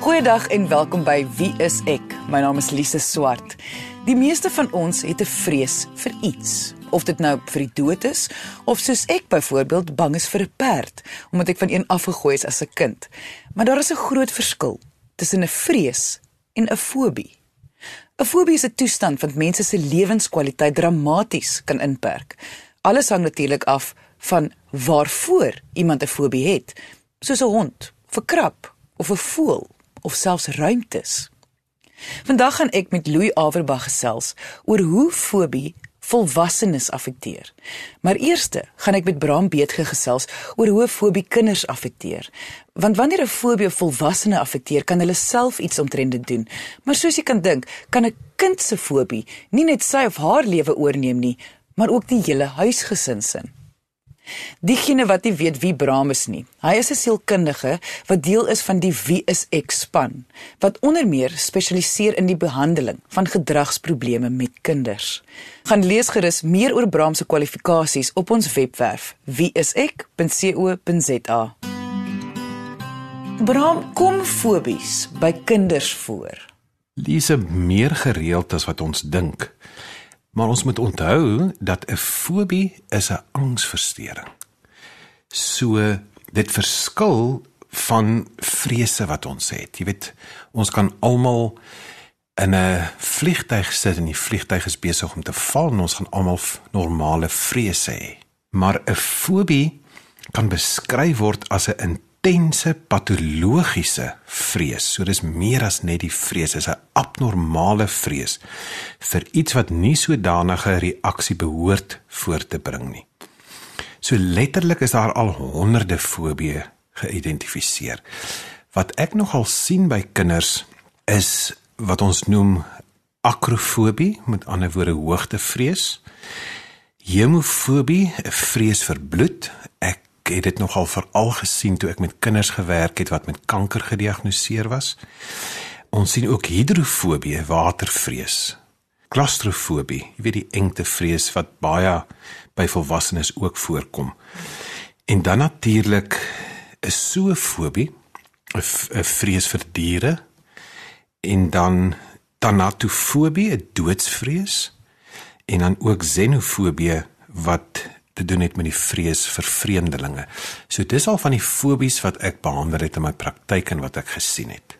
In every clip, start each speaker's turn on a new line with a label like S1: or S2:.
S1: Goeiedag en welkom by Wie is ek? My naam is Lise Swart. Die meeste van ons het 'n vrees vir iets. Of dit nou vir die dood is of soos ek byvoorbeeld bang is vir 'n perd omdat ek van een afgegooi is as 'n kind. Maar daar is 'n groot verskil tussen 'n vrees en 'n fobie. 'n Fobie is 'n toestand wat mense se lewenskwaliteit dramaties kan inperk. Alles hang natuurlik af van waarvoor iemand 'n fobie het, soos 'n hond, vir krap of 'n voël of selfs ruimtes. Vandag gaan ek met Louis Averbag gesels oor hoe fobie volwassenes affekteer. Maar eerste gaan ek met Bram Beetge gesels oor hoe fobie kinders affekteer. Want wanneer 'n fobie 'n volwassene affekteer, kan hulle self iets omtrent dit doen. Maar soos jy kan dink, kan 'n kind se fobie nie net sy of haar lewe oorneem nie, maar ook die hele huisgesin se. Diegene wat nie weet wie Bram is nie. Hy is 'n sielkundige wat deel is van die Wie is ek span wat onder meer spesialiseer in die behandeling van gedragsprobleme met kinders. Gaan lees gerus meer oor Bram se kwalifikasies op ons webwerf wieisek.co.za. Bram kom fobies by kinders voor.
S2: Lise meer gereeld as wat ons dink. Maar ons moet onthou dat 'n fobie is 'n angsversteuring. So dit verskil van vrese wat ons het. Jy weet, ons kan almal in 'n vliegtyg sit en die vliegtyg is besig om te val en ons gaan almal normale vrese hê. Maar 'n fobie kan beskryf word as 'n intense patologiese vrees. So dis meer as net die vrees, dis 'n abnormale vrees vir iets wat nie sodanige reaksie behoort voort te bring nie. So letterlik is daar al honderde fobieë geïdentifiseer. Wat ek nogal sien by kinders is wat ons noem akrofobie, met ander woorde hoogtevrees. Hemofobie, 'n vrees vir bloed. Ek het dit nogal veral gesien toe ek met kinders gewerk het wat met kanker gediagnoseer was. Ons sien ook hidrofobie, watervrees. Klaustrofobie, jy weet die engtevrees wat baie by volwassenes ook voorkom. En dan natuurlik is zoofobie, 'n vrees vir diere. En dan thanatofobie, 'n doodsvrees. En dan ook xenofobie wat te doen het met die vrees vir vreemdelinge. So dis al van die fobies wat ek behandel het in my praktyk en wat ek gesien het.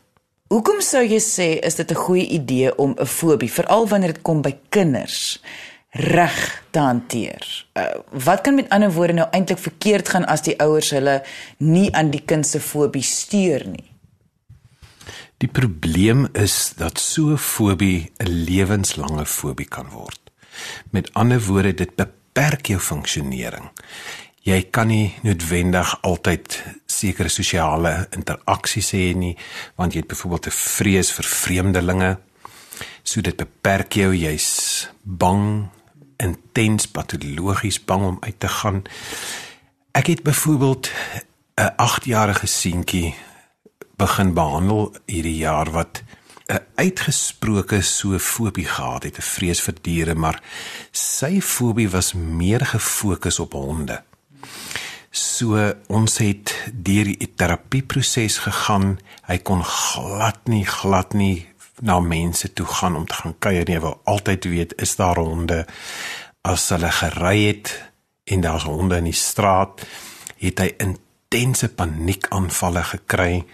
S1: Hoekom sou jy sê is dit 'n goeie idee om 'n fobie, veral wanneer dit kom by kinders, reg te hanteer? Uh, wat kan met ander woorde nou eintlik verkeerd gaan as die ouers hulle nie aan die kind se fobie stuur nie?
S2: Die probleem is dat so 'n fobie 'n lewenslange fobie kan word. Met ander woorde, dit beperk beperk jou funksionering. Jy kan nie noodwendig altyd sekere sosiale interaksies hê nie, want jy het byvoorbeeld 'n vrees vir vreemdelinge. So dit beperk jou, jy's bang, intens patologies bang om uit te gaan. Ek het byvoorbeeld 'n 8-jarige seentjie begin behandel hierdie jaar wat 'n uitgesproke soofobie gehad het, 'n vrees vir diere, maar sy fobie was meer gefokus op honde. So ons het deur die terapieproses gegaan. Hy kon glad nie glad nie na mense toe gaan om te gaan kuier nie. Hy wou altyd weet is daar honde. As hulle gery het en daar's honde in die straat, het hy intense paniekaanvalle gekry.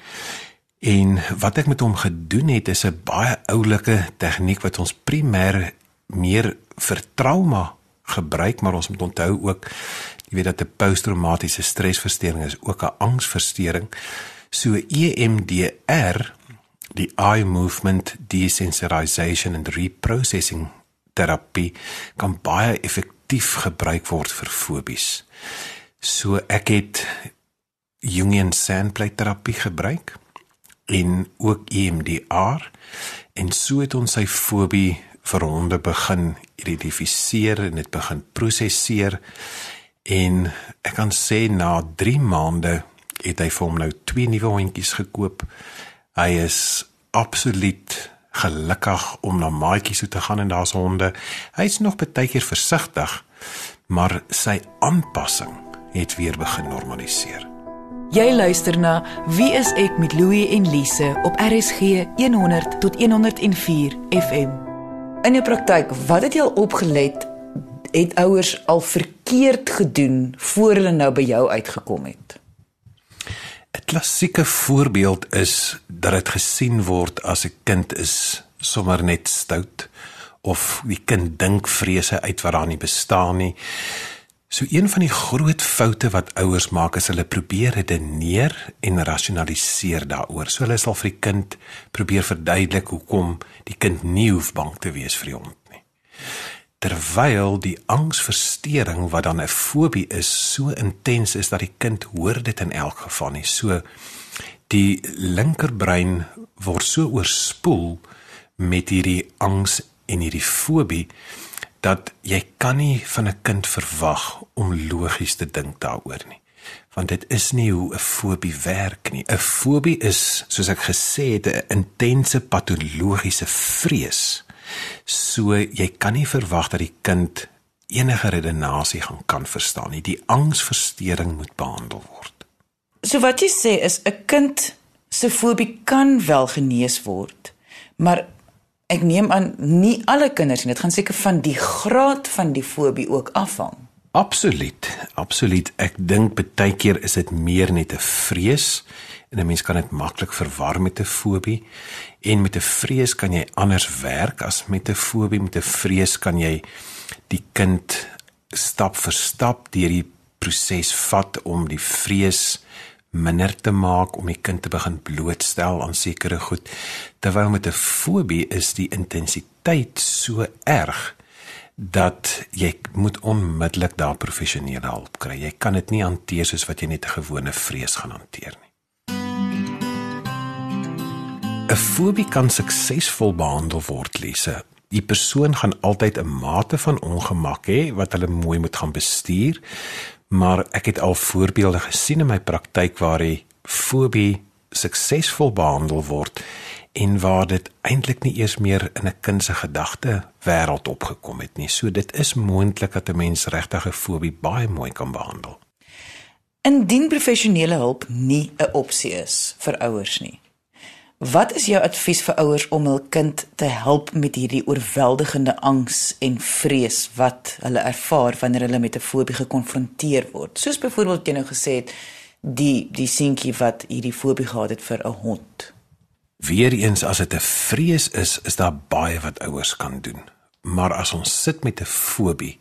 S2: En wat ek met hom gedoen het is 'n baie oulike tegniek wat ons primêr meer vir trauma gebruik, maar ons moet onthou ook jy weet dat 'n posttraumatiese stresversteuring is ook 'n angsversteuring. So EMDR, die eye movement desensitization and reprocessing terapie kan baie effektief gebruik word vir fobies. So ek het Jungian sandplate terapie gebruik en ook EMDR en so het ons sy fobie vir honde begin identifiseer en dit begin prosesseer en ek kan sê na 3 maande het hy vir hom nou twee nuwe hondjies gekoop. Hy is absoluut gelukkig om na maatjies toe te gaan en daar's honde. Hy's nog baie keer versigtig, maar sy aanpassing het weer begin normaliseer.
S1: Jy luister na Wie is ek met Louie en Lise op RSG 100 tot 104 FM. In jou praktyk, wat het jy al opgelet het ouers al verkeerd gedoen voor hulle nou by jou uitgekom het?
S2: 'n Klassieke voorbeeld is dat dit gesien word as 'n kind is sommer net stout of die kind dink vrese uit wat daar nie bestaan nie. So een van die groot foute wat ouers maak is hulle probeer redeneer en rasionaliseer daaroor. So hulle sal vir die kind probeer verduidelik hoekom die kind nie hoef bang te wees vir die hond nie. Terwyl die angsversteuring wat dan 'n fobie is, so intens is dat die kind hoor dit in elk geval nie. So die linkerbrein word so oorspoel met hierdie angs en hierdie fobie dat jy kan nie van 'n kind verwag om logies te dink daaroor nie. Want dit is nie hoe 'n fobie werk nie. 'n Fobie is, soos ek gesê het, 'n intense patologiese vrees. So jy kan nie verwag dat die kind enige redenasie gaan kan verstaan nie. Die angsversteuring moet behandel word.
S1: So wat jy sê is 'n kind se fobie kan wel genees word, maar Ek neem aan nie alle kinders nie. Dit gaan seker van die graad van die fobie ook afhang.
S2: Absoluut. Absoluut. Ek dink baie keer is dit meer net 'n vrees en 'n mens kan dit maklik verwar met 'n fobie. En met 'n vrees kan jy anders werk as met 'n fobie. Met 'n vrees kan jy die kind stap vir stap deur die proses vat om die vrees minder te maak om die kind te begin blootstel aan sekere goed terwyl met 'n fobie is die intensiteit so erg dat jy moet onmiddellik daar professionele hulp kry. Jy kan dit nie hanteer soos wat jy net 'n gewone vrees gaan hanteer nie. 'n Fobie kan suksesvol behandel word, Lise. Die persoon gaan altyd 'n mate van ongemak hê wat hulle mooi moet gaan bestuur, maar ek het al voorbeelde gesien in my praktyk waar die fobie suksesvol behandel word en waar dit eintlik nie eers meer in 'n kind se gedagte wêreld opgekom het nie. So dit is moontlik dat 'n mens regtig 'n fobie baie mooi kan behandel.
S1: Indien professionele hulp nie 'n opsie is vir ouers nie. Wat is jou advies vir ouers om hul kind te help met hierdie oorweldigende angs en vrees wat hulle ervaar wanneer hulle met 'n fobie gekonfronteer word? Soos byvoorbeeld jy nou gesê het die die seentjie wat hierdie fobie gehad het vir 'n hond.
S2: Weereens as dit 'n vrees is, is daar baie wat ouers kan doen. Maar as ons sit met 'n fobie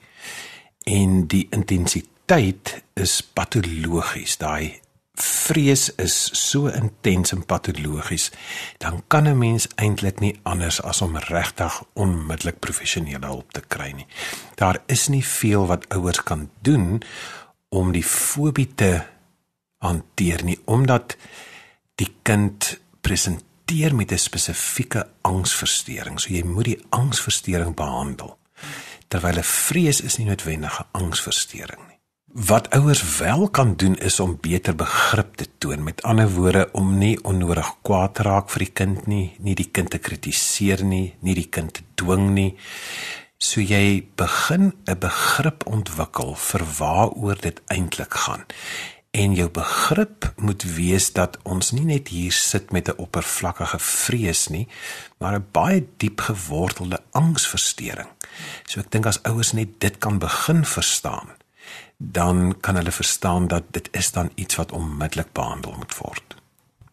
S2: en die intensiteit is patologies, daai vrees is so intens en patologies, dan kan 'n mens eintlik nie anders as om regtig onmiddellik professionele hulp te kry nie. Daar is nie veel wat ouers kan doen om die fobie te hanteer nie, omdat die kind presenteer met 'n spesifieke angsversteuring. So jy moet die angsversteuring behandel. Terwyl 'n vrees is nie noodwendig 'n angsversteuring nie. Wat ouers wel kan doen is om beter begrip te toon. Met ander woorde om nie onnodig kwaad te raak vir die kind nie, nie die kind te kritiseer nie, nie die kind te dwing nie. So jy begin 'n begrip ontwikkel vir waaroor dit eintlik gaan. En jou begrip moet wees dat ons nie net hier sit met 'n oppervlakkige vrees nie, maar 'n baie diep gewortelde angsversteuring. So ek dink as ouers net dit kan begin verstaan, dan kan hulle verstaan dat dit is dan iets wat onmiddellik behandel moet word.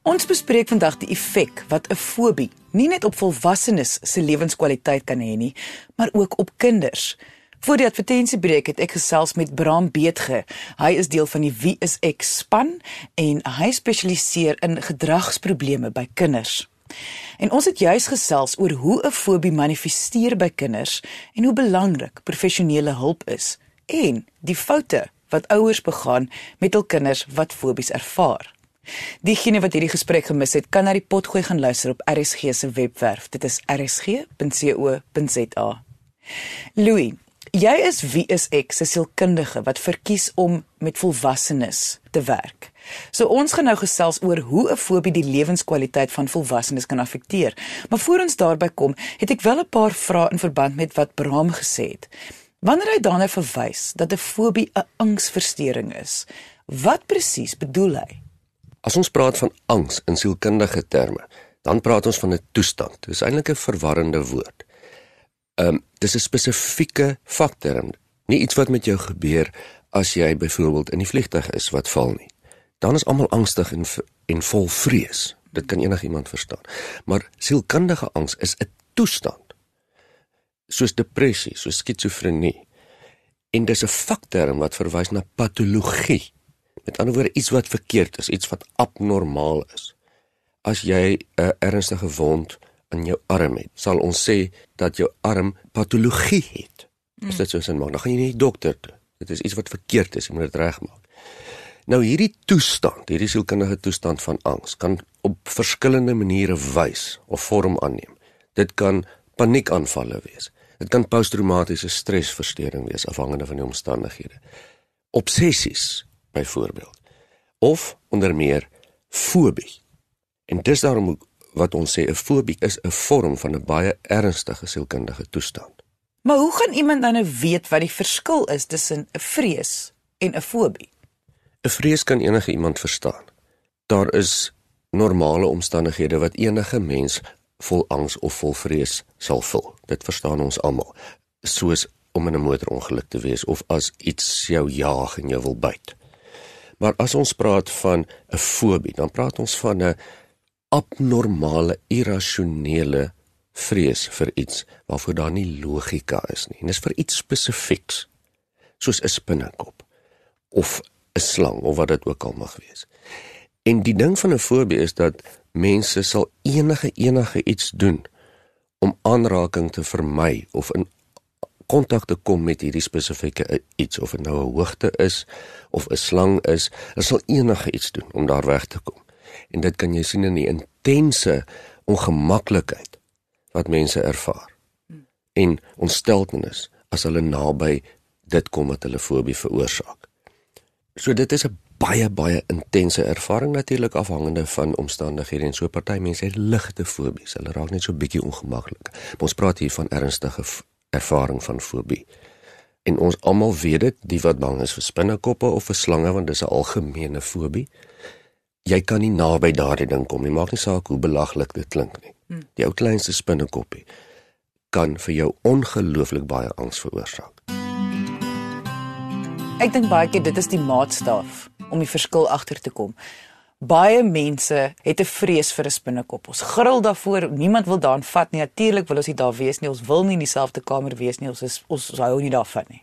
S1: Ons bespreek vandag die effek wat 'n fobie nie net op volwassenes se lewenskwaliteit kan hê nie, maar ook op kinders. Voor die advertensiebreek het ek gesels met Bram Beetge. Hy is deel van die Wie is ek span en hy spesialiseer in gedragsprobleme by kinders. En ons het juis gesels oor hoe 'n fobie manifesteer by kinders en hoe belangrik professionele hulp is en die foute wat ouers begaan met hul kinders wat fobies ervaar. Diegene wat hierdie gesprek gemis het, kan na die potgooi gaan luister op RSG se webwerf. Dit is rsg.co.za. Louis, jy is wie is ek se sielkundige wat verkies om met volwassenes te werk. So ons gaan nou gesels oor hoe 'n fobie die lewenskwaliteit van volwassenes kan affekteer. Maar voor ons daarby kom, het ek wel 'n paar vrae in verband met wat Bram gesê het. Wanneer hy daarna verwys dat 'n fobie 'n angsversteuring is, wat presies bedoel hy?
S3: As ons praat van angs in sielkundige terme, dan praat ons van 'n toestand. Dit is eintlik 'n verwarrende woord. Ehm um, dis 'n spesifieke faktor, nie iets wat met jou gebeur as jy byvoorbeeld in die vliegtuig is wat val nie. Dan is almal angstig en en vol vrees. Dit kan enigiemand verstaan. Maar sielkundige angs is 'n toestand. Soos depressie, soos skizofrenie. En dis 'n fakterm wat verwys na patologie. Met ander woorde iets wat verkeerd is, iets wat abnormaal is. As jy 'n ernstige wond in jou arm het, sal ons sê dat jou arm patologie het. As dit so sin maak, dan gaan jy nie dokter toe. Dit is iets wat verkeerd is, jy moet dit regmaak. Nou hierdie toestand, hierdie sielkundige toestand van angs kan op verskillende maniere wys of vorm aanneem. Dit kan paniekaanvalle wees. Dit kan posttraumatiese stresversteuring wees afhangende van die omstandighede. Obsessies byvoorbeeld of onder meer fobie. En dis daarom wat ons sê 'n fobie is 'n vorm van 'n baie ernstige sielkundige toestand.
S1: Maar hoe gaan iemand dan nou weet wat die verskil is tussen 'n vrees en 'n fobie?
S3: 'n Vrees kan enige iemand verstaan. Daar is normale omstandighede wat enige mens vol angs of vol vrees sal vul. Dit verstaan ons almal. Soos om in 'n motorongeluk te wees of as iets jou jaag en jou wil byt. Maar as ons praat van 'n fobie, dan praat ons van 'n abnormale, irrasionele vrees vir iets waarvoor daar nie logika is nie. En dis vir iets spesifieks, soos 'n spinnekop of 'n slang of wat dit ook al mag wees. En die ding van 'n fobie is dat mense sal enige enige iets doen om aanraking te vermy of in kontak te kom met hierdie spesifieke iets of dit nou 'n hoogte is of 'n slang is, hulle sal enige iets doen om daar weg te kom. En dit kan jy sien in die intense ongemaklikheid wat mense ervaar. En ontsteltenis as hulle naby dit kom wat hulle fobie veroorsaak. So dit is 'n baie baie intense ervaring natuurlik afhangende van omstandighede en so party mense het ligte fobies. Hulle raak net so bietjie ongemaklik. Maar ons praat hier van ernstige ervaring van fobie. En ons almal weet dit, die wat bang is vir spinnekoppe of vir slange want dis 'n algemene fobie. Jy kan nie naby daardie ding kom nie. Maak nie saak hoe belaglik dit klink nie. Hmm. Die ou kleinste spinnekoppie kan vir jou ongelooflik baie angs veroorsaak.
S1: Ek dink baie keer dit is die maatstaaf om die verskil agter te kom. Baie mense het 'n vrees vir 'n spinnekop. Ons gril daarvoor. Niemand wil daaraan vat nie. Natuurlik wil ons nie daar wees nie. Ons wil nie in dieselfde kamer wees nie. Ons is ons, ons hou nie daarvan nie.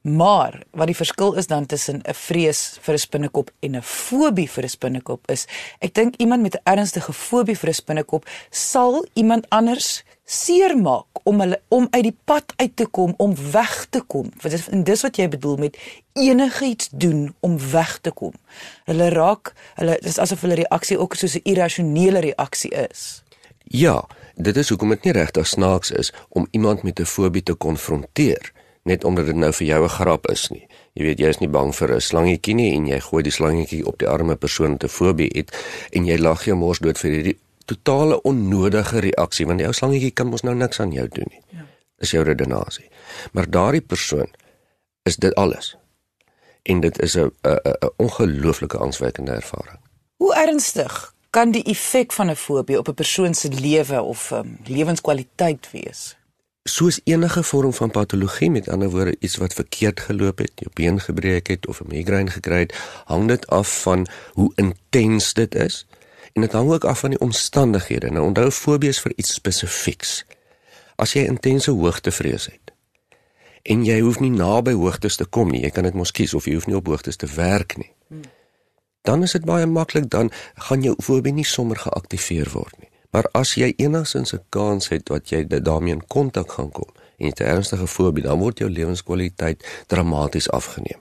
S1: Maar wat die verskil is dan tussen 'n vrees vir 'n spinnekop en 'n fobie vir 'n spinnekop is, ek dink iemand met 'n ernstige fobie vir 'n spinnekop sal iemand anders seermaak om hulle om uit die pad uit te kom om weg te kom. Want dis en dis wat jy bedoel met enigiets doen om weg te kom. Hulle raak hulle dis asof hulle reaksie ook soos 'n irrasionele reaksie is.
S3: Ja, dit is hoekom dit nie regtig snaaks is om iemand met 'n fobie te konfronteer net omdat dit nou vir jou 'n grap is nie. Jy weet jy is nie bang vir 'n slangetjie nie en jy gooi die slangetjie op die arme persoon te fobie het en jy lag jou mors dood vir hierdie totale onnodige reaksie want die ou slangetjie kan mos nou niks aan jou doen nie. Ja. Is jou redenasie. Maar daardie persoon is dit alles. En dit is 'n 'n 'n ongelooflike angswekkende ervaring.
S1: Hoe ernstig kan die effek van 'n fobie op 'n persoon se lewe of um, lewenskwaliteit wees?
S3: Soos enige vorm van patologie, met ander woorde iets wat verkeerd geloop het, jou been gebreek het of 'n migraine gekry het, hang dit af van hoe intens dit is en dit hang ook af van die omstandighede. Nou onthou fobies vir iets spesifieks. As jy intense hoogtevrees het en jy hoef nie naby hoogtes te kom nie, jy kan dit mos kies of jy hoef nie op hoogtes te werk nie. Dan is dit baie maklik dan gaan jou fobie nie sommer geaktiveer word nie. Maar as jy enigsins 'n kans het wat jy daarmee in kontak gaan kom en jy het 'n ernstige fobie, dan word jou lewenskwaliteit dramaties afgeneem.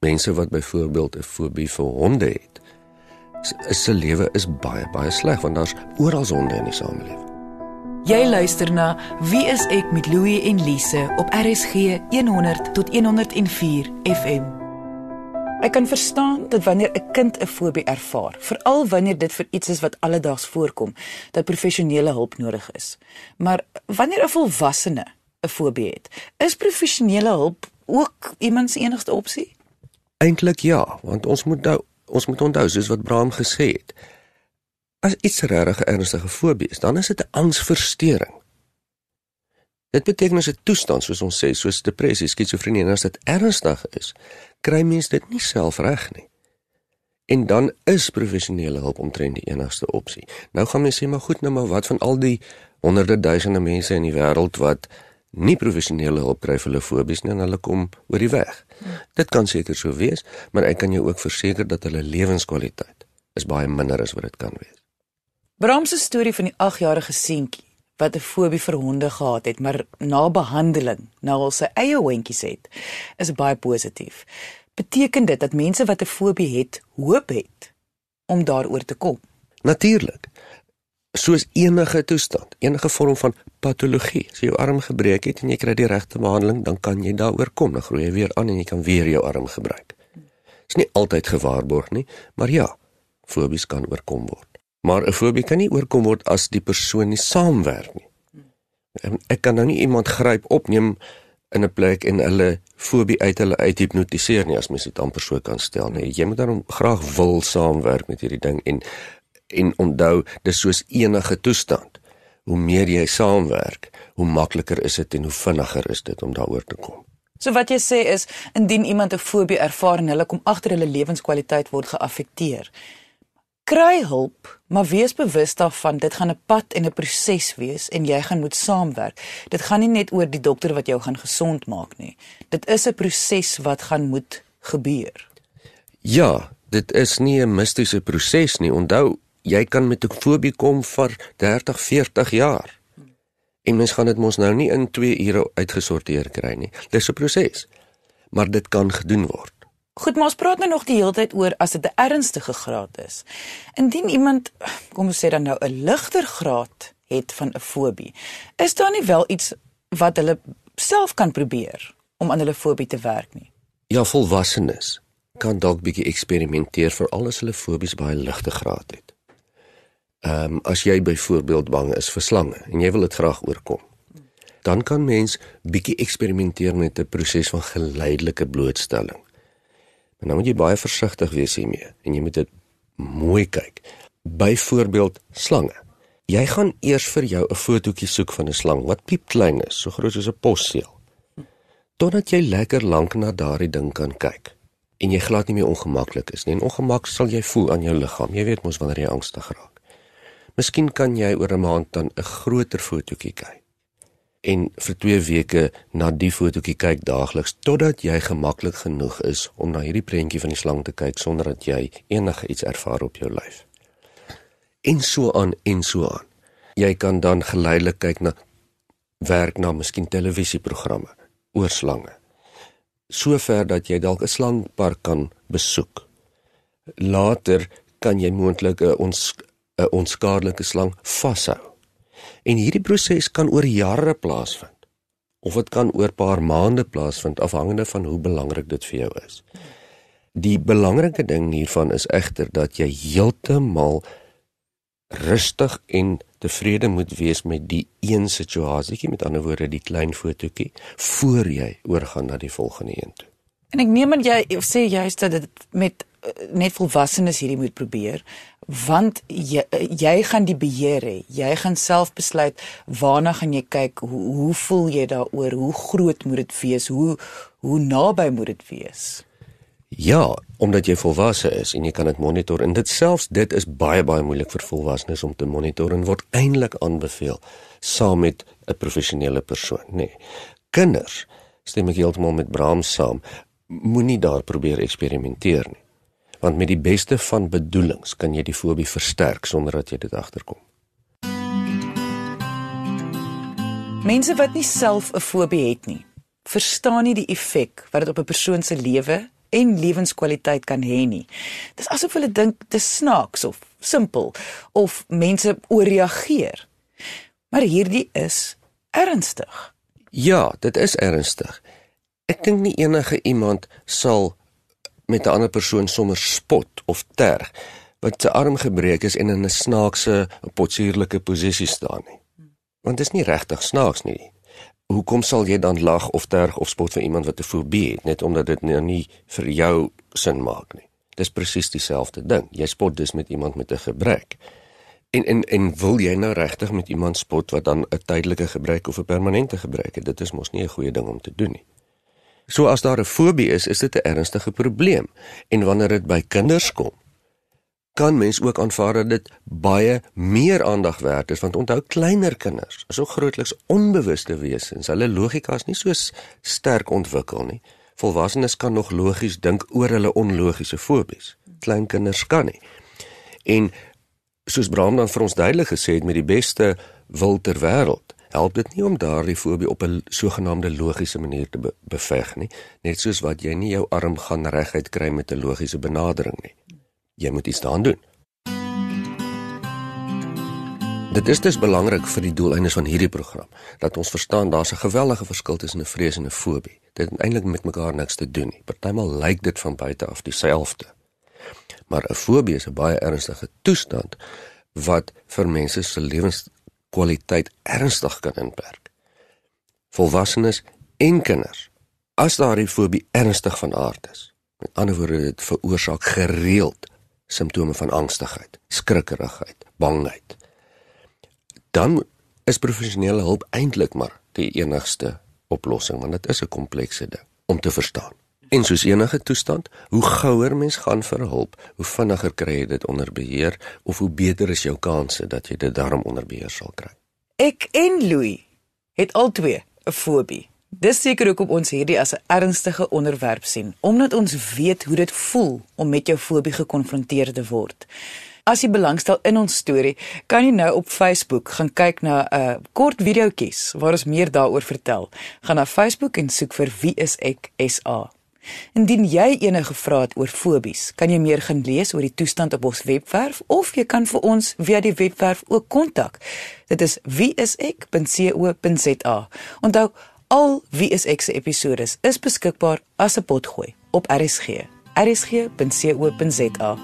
S3: Mense wat byvoorbeeld 'n fobie vir honde het, se lewe is baie baie sleg want daar's oral sonde in die samelewing.
S1: Jy luister na Wie is ek met Louie en Lise op RSG 100 tot 104 FM. Ek kan verstaan dat wanneer 'n kind 'n fobie ervaar, veral wanneer dit vir iets is wat alledaags voorkom, dat professionele hulp nodig is. Maar wanneer 'n volwassene 'n fobie het, is professionele hulp ook iemand se enigste opsie?
S3: Eintlik ja, want ons moet nou ons moet onthou soos wat Braam gesê het. As iets regtig 'n ernstige fobie is, dan is dit 'n angsversteuring. Dit beteken as 'n toestand soos ons sê, soos depressie, skizofrenie en as dit ernstig is, kry mens dit nie self reg nie. En dan is professionele hulp omtrent die enigste opsie. Nou gaan mense sê maar goed, nou maar wat van al die honderde duisende mense in die wêreld wat nie professionele hulp kry vir hulle fobies nie en hulle kom oor die weg. Dit kan seker so wees, maar ek kan jou ook verseker dat hulle lewenskwaliteit is baie minder as wat dit kan wees.
S1: Bram se storie van die 8-jarige seentjie wat 'n fobie vir honde gehad het, maar na behandeling nou al sy eie hondjies het, is baie positief. Beteken dit dat mense wat 'n fobie het, hoop het om daaroor te kom?
S3: Natuurlik soos enige toestand, enige vorm van patologie. As jy jou arm gebreek het en jy kry die regte behandeling, dan kan jy daaroor kom, dan groei jy weer aan en jy kan weer jou arm gebruik. Dit is nie altyd gewaarborg nie, maar ja, fobies kan oorkom word. Maar 'n fobie kan nie oorkom word as die persoon nie saamwerk nie. Ek kan nou nie iemand gryp opneem in 'n plek en hulle fobie uit hulle uit hipnotiseer nie as mens dit amper so kan stel nie. Jy moet dan graag wil saamwerk met hierdie ding en en onthou dis soos enige toestand hoe meer jy saamwerk hoe makliker is dit en hoe vinniger is dit om daaroor te kom
S1: so wat jy sê is indien iemand 'n fobie ervaar en hulle kom agter hulle lewenskwaliteit word geaffekteer kry hulp maar wees bewus daarvan dit gaan 'n pad en 'n proses wees en jy gaan moet saamwerk dit gaan nie net oor die dokter wat jou gaan gesond maak nie dit is 'n proses wat gaan moet gebeur
S3: ja dit is nie 'n mistiese proses nie onthou jy kan met 'n fobie kom vir 30, 40 jaar. En mens gaan dit mos nou nie in 2 ure uitgesorteer kry nie. Dis 'n proses. Maar dit kan gedoen word.
S1: Goed, maar ons praat nou nog die hele tyd oor as dit 'n ernstige graad is. Indien iemand, kom ons sê dan nou 'n ligter graad het van 'n fobie, is daar nie wel iets wat hulle self kan probeer om aan hulle fobie te werk nie?
S3: Ja, volwassenes kan dalk bietjie eksperimenteer vir alles hulle fobies baie ligte graad het. Ehm um, as jy byvoorbeeld bang is vir slange en jy wil dit graag oorkom, dan kan mens bietjie eksperimenteer met 'n proses van geleidelike blootstelling. Maar nou moet jy baie versigtig wees hiermee en jy moet dit mooi kyk. Byvoorbeeld slange. Jy gaan eers vir jou 'n fotootjie soek van 'n slang wat piep klein is, so groot soos 'n posseël. Totdat jy lekker lank na daardie ding kan kyk en jy glad nie meer ongemaklik is nie. En ongemak sal jy voel aan jou liggaam. Jy weet mos wanneer jy angstig raak. Miskien kan jy oor 'n maand dan 'n groter fotootjie kyk. En vir 2 weke na die fotootjie kyk daagliks totdat jy gemaklik genoeg is om na hierdie prentjie van die slang te kyk sonder dat jy enige iets ervaar op jou lyf. En so aan en so aan. Jy kan dan geleidelik kyk na werk na miskien televisieprogramme oor slange. Sover dat jy dalk 'n slangpark kan besoek. Later kan jy moontlik 'n ons 'n onskadelike slang vashou. En hierdie proses kan oor jare plaasvind of dit kan oor paar maande plaasvind afhangende van hoe belangrik dit vir jou is. Die belangrike ding hiervan is egter dat jy heeltemal rustig en tevrede moet wees met die een situasietjie met ander woorde die klein fotootjie voor jy oorgaan na die volgende een toe.
S1: En ek neem aan jy sê juist dat dit met net volwassenes hierdie moet probeer want jy, jy gaan die beheer hê. Jy gaan self besluit waarna gaan jy kyk, hoe, hoe voel jy daaroor, hoe groot moet dit wees, hoe hoe naby moet dit wees?
S3: Ja, omdat jy volwasse is en jy kan dit monitor en dit selfs dit is baie baie moeilik vir volwassenes om te monitor en word eintlik aanbeveel saam met 'n professionele persoon, nê. Nee. Kinders, stem ek heeltemal met Bram saam, moenie daar probeer eksperimenteer nie want met die beste van bedoelings kan jy die fobie versterk sonder dat jy dit agterkom.
S1: Mense wat nie self 'n fobie het nie, verstaan nie die effek wat dit op 'n persoon se lewe en lewenskwaliteit kan hê nie. Dis asof hulle dink dit is snaaks of simpel of mense ooreageer. Maar hierdie is ernstig.
S3: Ja, dit is ernstig. Ek dink nie enige iemand sal met 'n ander persoon sommer spot of terg wat sy arm gebreek is en in 'n snaakse potsierlike posisie staan nie. Want dit is nie regtig snaaks nie. Hoekom sal jy dan lag of terg of spot vir iemand wat 'n fobie het net omdat dit nou nie vir jou sin maak nie? Dis presies dieselfde ding. Jy spot dus met iemand met 'n gebrek. En en en wil jy nou regtig met iemand spot wat dan 'n tydelike gebrek of 'n permanente gebrek het? Dit is mos nie 'n goeie ding om te doen nie. So as daar 'n fobie is, is dit 'n ernstige probleem. En wanneer dit by kinders kom, kan mens ook aanvaar dat dit baie meer aandag werd is want onthou kleiner kinders is ook grootliks onbewuste wesens. Hulle logika is nie so sterk ontwikkel nie. Volwassenes kan nog logies dink oor hulle onlogiese fobies. Klein kinders kan nie. En soos Bram dan vir ons duidelik gesê het met die beste wil ter wêreld, help dit nie om daardie fobie op 'n sogenaamde logiese manier te be beveg nie, net soos wat jy nie jou arm gaan reguit kry met 'n logiese benadering nie. Jy moet iets daaraan doen. Dit is dus belangrik vir die doeleindes van hierdie program dat ons verstaan daar's 'n geweldige verskil tussen 'n vrees en 'n fobie. Dit het eintlik met mekaar niks te doen nie. Partymal lyk dit van buite af dieselfde. Maar 'n fobie is 'n baie ernstige toestand wat vir mense se lewenskwaliteit ernstig kan inperk. Volwassenes en kinders, as daardie fobie ernstig van aard is, met ander woorde dit veroorsaak gereeld simptome van angstigheid, skrikkerigheid, bangheid, dan is professionele hulp eintlik maar die enigste oplossing want dit is 'n komplekse ding om te verstaan. En soos enige toestand, hoe gouer mens gaan vir hulp, hoe vinniger kry jy dit onder beheer of hoe beter is jou kanse dat jy dit daarom onder beheer sal kry.
S1: Ek en Louis het albei 'n fobie. Dis seker hoekom ons hierdie as 'n ernstige onderwerp sien, omdat ons weet hoe dit voel om met jou fobie gekonfronteer te word. As jy belangstel in ons storie, kan jy nou op Facebook gaan kyk na 'n uh, kort videoetjies waar ons meer daaroor vertel. Gaan na Facebook en soek vir Wie is ek SA. Indien jy enige vrae het oor fobies, kan jy meer gaan lees oor die toestand op ons webwerf of jy kan vir ons via die webwerf ook kontak. Dit is wieisek.co.za. Onthou, al Wie is ek se episode is beskikbaar as 'n potgooi op RSG. rsg.co.za.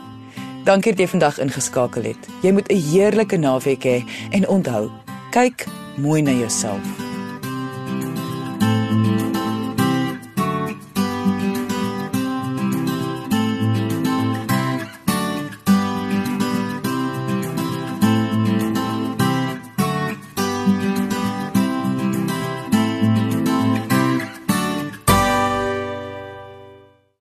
S1: Dankie dat jy vandag ingeskakel het. Jy moet 'n heerlike naweek hê en onthou, kyk mooi na jouself.